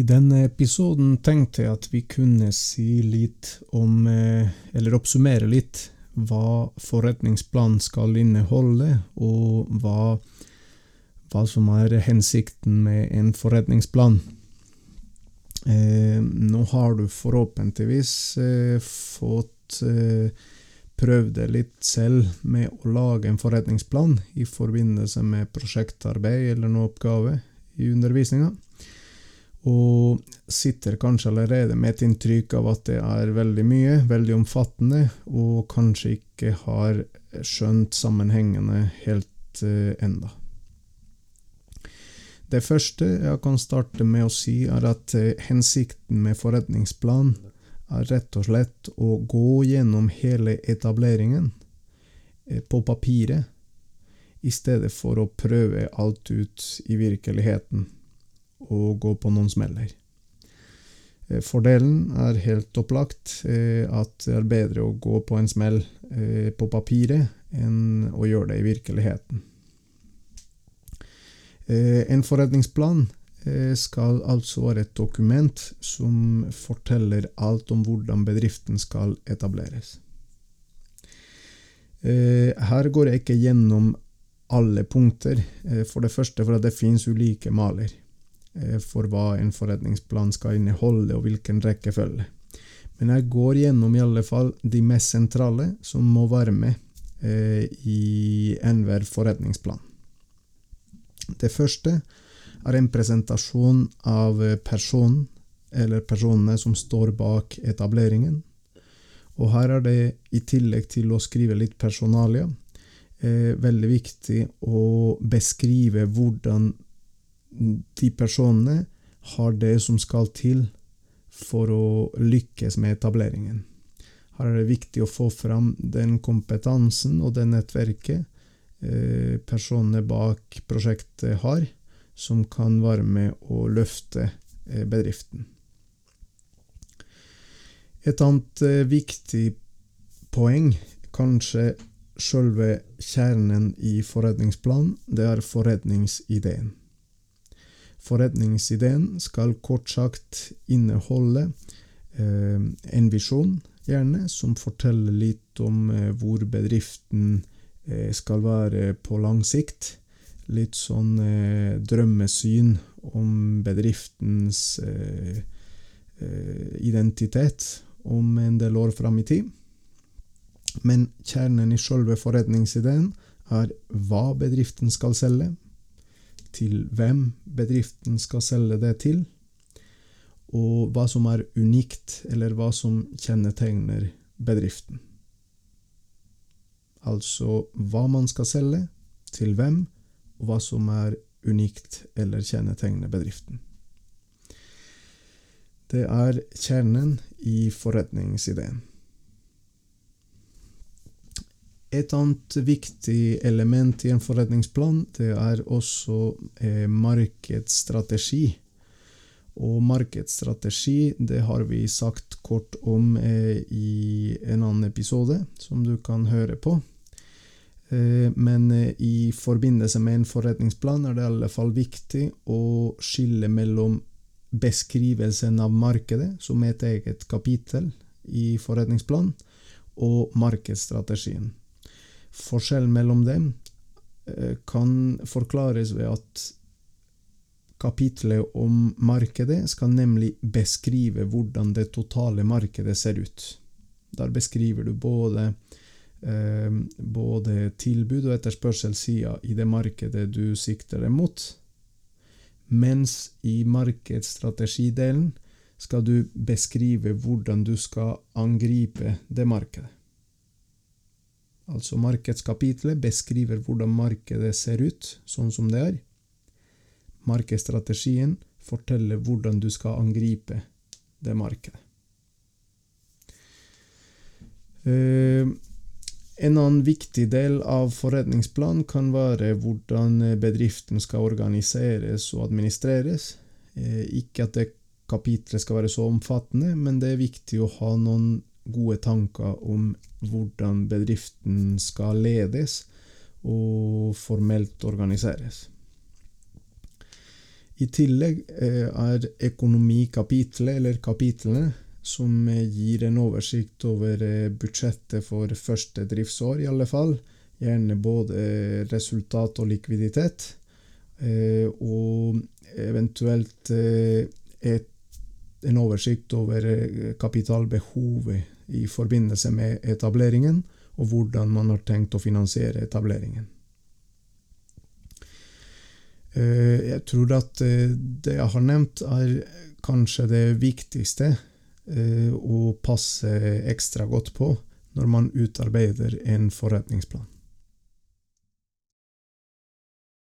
I denne episoden tenkte jeg at vi kunne si litt om, eh, eller oppsummere litt, hva forretningsplanen skal inneholde, og hva, hva som er hensikten med en forretningsplan. Eh, nå har du forhåpentligvis eh, fått eh, prøvd det litt selv med å lage en forretningsplan i forbindelse med prosjektarbeid eller noen oppgave i undervisninga og sitter kanskje allerede med et inntrykk av at det er veldig mye, veldig omfattende, og kanskje ikke har skjønt sammenhengene helt uh, enda. Det første jeg kan starte med å si, er at uh, hensikten med forretningsplan er rett og slett å gå gjennom hele etableringen uh, på papiret, i stedet for å prøve alt ut i virkeligheten å gå på noen smeller. Eh, fordelen er helt opplagt eh, at det er bedre å gå på en smell eh, på papiret enn å gjøre det i virkeligheten. En forretningsplan skal altså være et dokument som forteller alt om hvordan bedriften skal etableres. Her går jeg ikke gjennom alle punkter, for det første for at det finnes ulike maler. Eh, for hva en forretningsplan skal inneholde, og hvilken rekkefølge. Men jeg går gjennom i alle fall de mest sentrale som må være med eh, i enhver forretningsplan. Det første er en presentasjon av personen eller personene som står bak etableringen. Og her er det, i tillegg til å skrive litt personalia, eh, veldig viktig å beskrive hvordan de personene har det som skal til for å lykkes med etableringen. Her er det viktig å få fram den kompetansen og det nettverket eh, personene bak prosjektet har, som kan være med å løfte eh, bedriften. Et annet eh, viktig poeng, kanskje selve kjernen i forretningsplanen, det er forretningsideen. Forretningsideen skal kort sagt inneholde eh, en visjon, gjerne, som forteller litt om eh, hvor bedriften eh, skal være på lang sikt. Litt sånn eh, drømmesyn om bedriftens eh, eh, identitet om en del år fram i tid. Men kjernen i selve forretningsideen er hva bedriften skal selge, til hvem bedriften skal selge det til, og hva som er unikt, eller hva som kjennetegner bedriften. Altså hva man skal selge, til hvem, og hva som er unikt eller kjennetegner bedriften. Det er kjernen i forretningsideen. Et annet viktig element i en forretningsplan det er også eh, markedsstrategi. Og markedsstrategi det har vi sagt kort om eh, i en annen episode, som du kan høre på. Eh, men eh, i forbindelse med en forretningsplan er det i alle fall viktig å skille mellom beskrivelsen av markedet, som er et eget kapittel i forretningsplanen, og markedsstrategien. Forskjellen mellom dem eh, kan forklares ved at kapitlet om markedet skal nemlig beskrive hvordan det totale markedet ser ut. Der beskriver du både, eh, både tilbud og etterspørselssida i det markedet du sikter deg mot, mens i markedsstrategidelen skal du beskrive hvordan du skal angripe det markedet. Altså markedskapitlet beskriver hvordan markedet ser ut, sånn som det er. Markedsstrategien forteller hvordan du skal angripe det markedet. Uh, en annen viktig del av forretningsplanen kan være hvordan bedriften skal organiseres og administreres. Uh, ikke at det kapitlet skal være så omfattende, men det er viktig å ha noen gode tanker om hvordan bedriften skal ledes og formelt organiseres. I tillegg er økonomikapitlet, eller kapitlene, som gir en oversikt over budsjettet for første driftsår, i alle fall. Gjerne både resultat og likviditet. Og eventuelt et, en oversikt over kapitalbehovet i forbindelse med etableringen, og hvordan man har tenkt å finansiere etableringen. Jeg tror at det jeg har nevnt, er kanskje det viktigste å passe ekstra godt på når man utarbeider en forretningsplan.